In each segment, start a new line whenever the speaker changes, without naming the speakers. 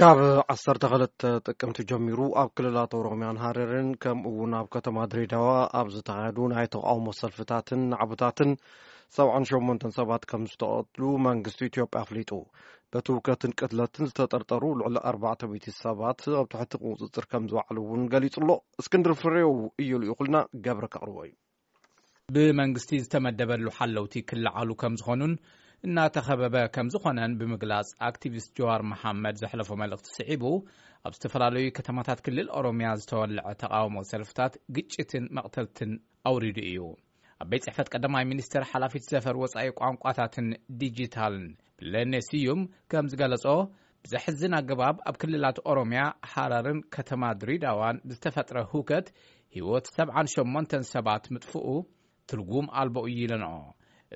ካብ ዓሰርተ ክልተ ጥቅምቲ ጀሚሩ ኣብ ክልላት ኦሮምያን ሃረርን ከምኡ እውን ኣብ ከተማ ድሬዳዋ ኣብ ዝተኻየዱ ናይ ተቃውሞ ሰልፍታትን ናዕብታትን ሰብዓን ሸሞንተን ሰባት ከም ዝተቐትሉ መንግስቲ ኢትዮጵያ ኣፍሊጡ በቲ ውከትን ቅትለትን ዝተጠርጠሩ ልዕሊ ኣርባዕተ ሚእቲ ሰባት ኣብ ትሕቲ ቁፅፅር ከም ዝወዓሉ እውን ገሊፁ ኣሎ እስክንድር ፍሬው እዩ ልኢኹልና ገብረ ከቕርቦ እዩ
ብመንግስቲ ዝተመደበሉ ሓለውቲ ክለዓሉ ከምዝኾኑን እናተኸበበ ከምዝኾነን ብምግላፅ ኣክቲቪስት ጀዋር መሓመድ ዘሕለፎ መልእኽቲ ስዒቡ ኣብ ዝተፈላለዩ ከተማታት ክልል ኦሮሚያ ዝተወለዐ ተቓውሞ ሰልፍታት ግጭትን መቕተልትን ኣውሪዱ እዩ። ኣብ ቤት ፅሕፈት ቀዳማይ ሚኒስትር ሓላፊት ዘፈር ወፃኢ ቋንቋታትን ዲጂታልን ብለኔ ስዩም ከምዝገለፆ ብዘሕዝን ኣገባብ ኣብ ክልላት ኦሮምያ ሃረርን ከተማ ድሪዳዋን ብዝተፈጥረ ህውከት ህይወት ሰብዓን ሸሞንተን ሰባት ምጥፍኡ ትርጉም ኣልቦ እዩ ኢለንኦ።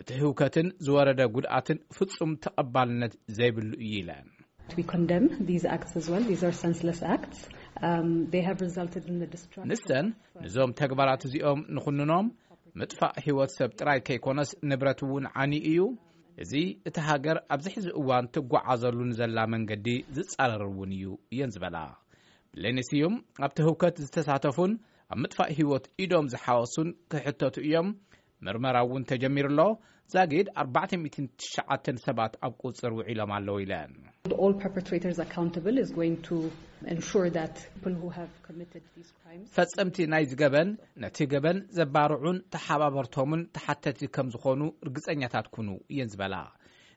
እቲ ህውከትን ዝወረደ ጉድኣትን ፍጹም ተቐባልነት ዘይብሉ እዩ ኢለን። ንሰን ንዞም ተግባራት እዚኦም ንኹንኖም፣ ምጥፋእ ህይወት ሰብ ጥራይ ከይኮነስ ንብረት እውን ዓንዩ እዩ፣ እዚ እታ ሃገር ኣብዚ ሕዚ እዋን ትጓዓዘሉ ንዘላ መንገዲ ዝጻረር እውን እዩ እየን ዝበላ ብሌኒ ስዩም ኣብቲ ህውከት ዝተሳተፉን ኣብ ምጥፋእ ህይወት ኢዶም ዝሓወሱን ክሕተቱ እዮም ምርመራ እውን ተጀሚሩ ኣሎ ዛጊድ 409 ሰባት ኣብ ቁፅር ውዒሎም ኣለዉ ኢለን ፈጸምቲ ናይዚ ገበን ነቲ ገበን ዘባርዑን ተሓባበርቶምን ተሓተቲ ከም ዝኾኑ ርግጸኛታት ኩኑ እየን ዝበላ።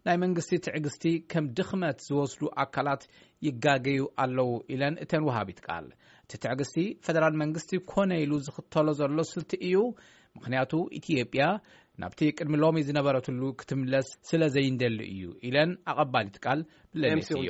ናይ መንግስቲ ትዕግስቲ ከም ድኽመት ዝወስዱ ኣካላት ይጋገዩ ኣለዉ ኢለን እተን ወሃቢት ቃል። እቲ ትዕግስቲ ፈደራል መንግስቲ ኮነ ኢሉ ዝኽተሎ ዘሎ ስልቲ እዩ፣ ምኽንያቱ ኢትዮጵያ ናብቲ ቅድሚ ሎሚ ዝነበረትሉ ክትምለስ ስለ ዘይንደሊ እዩ ኢለን ኣቐባሊት ቃል ለኔስዮ።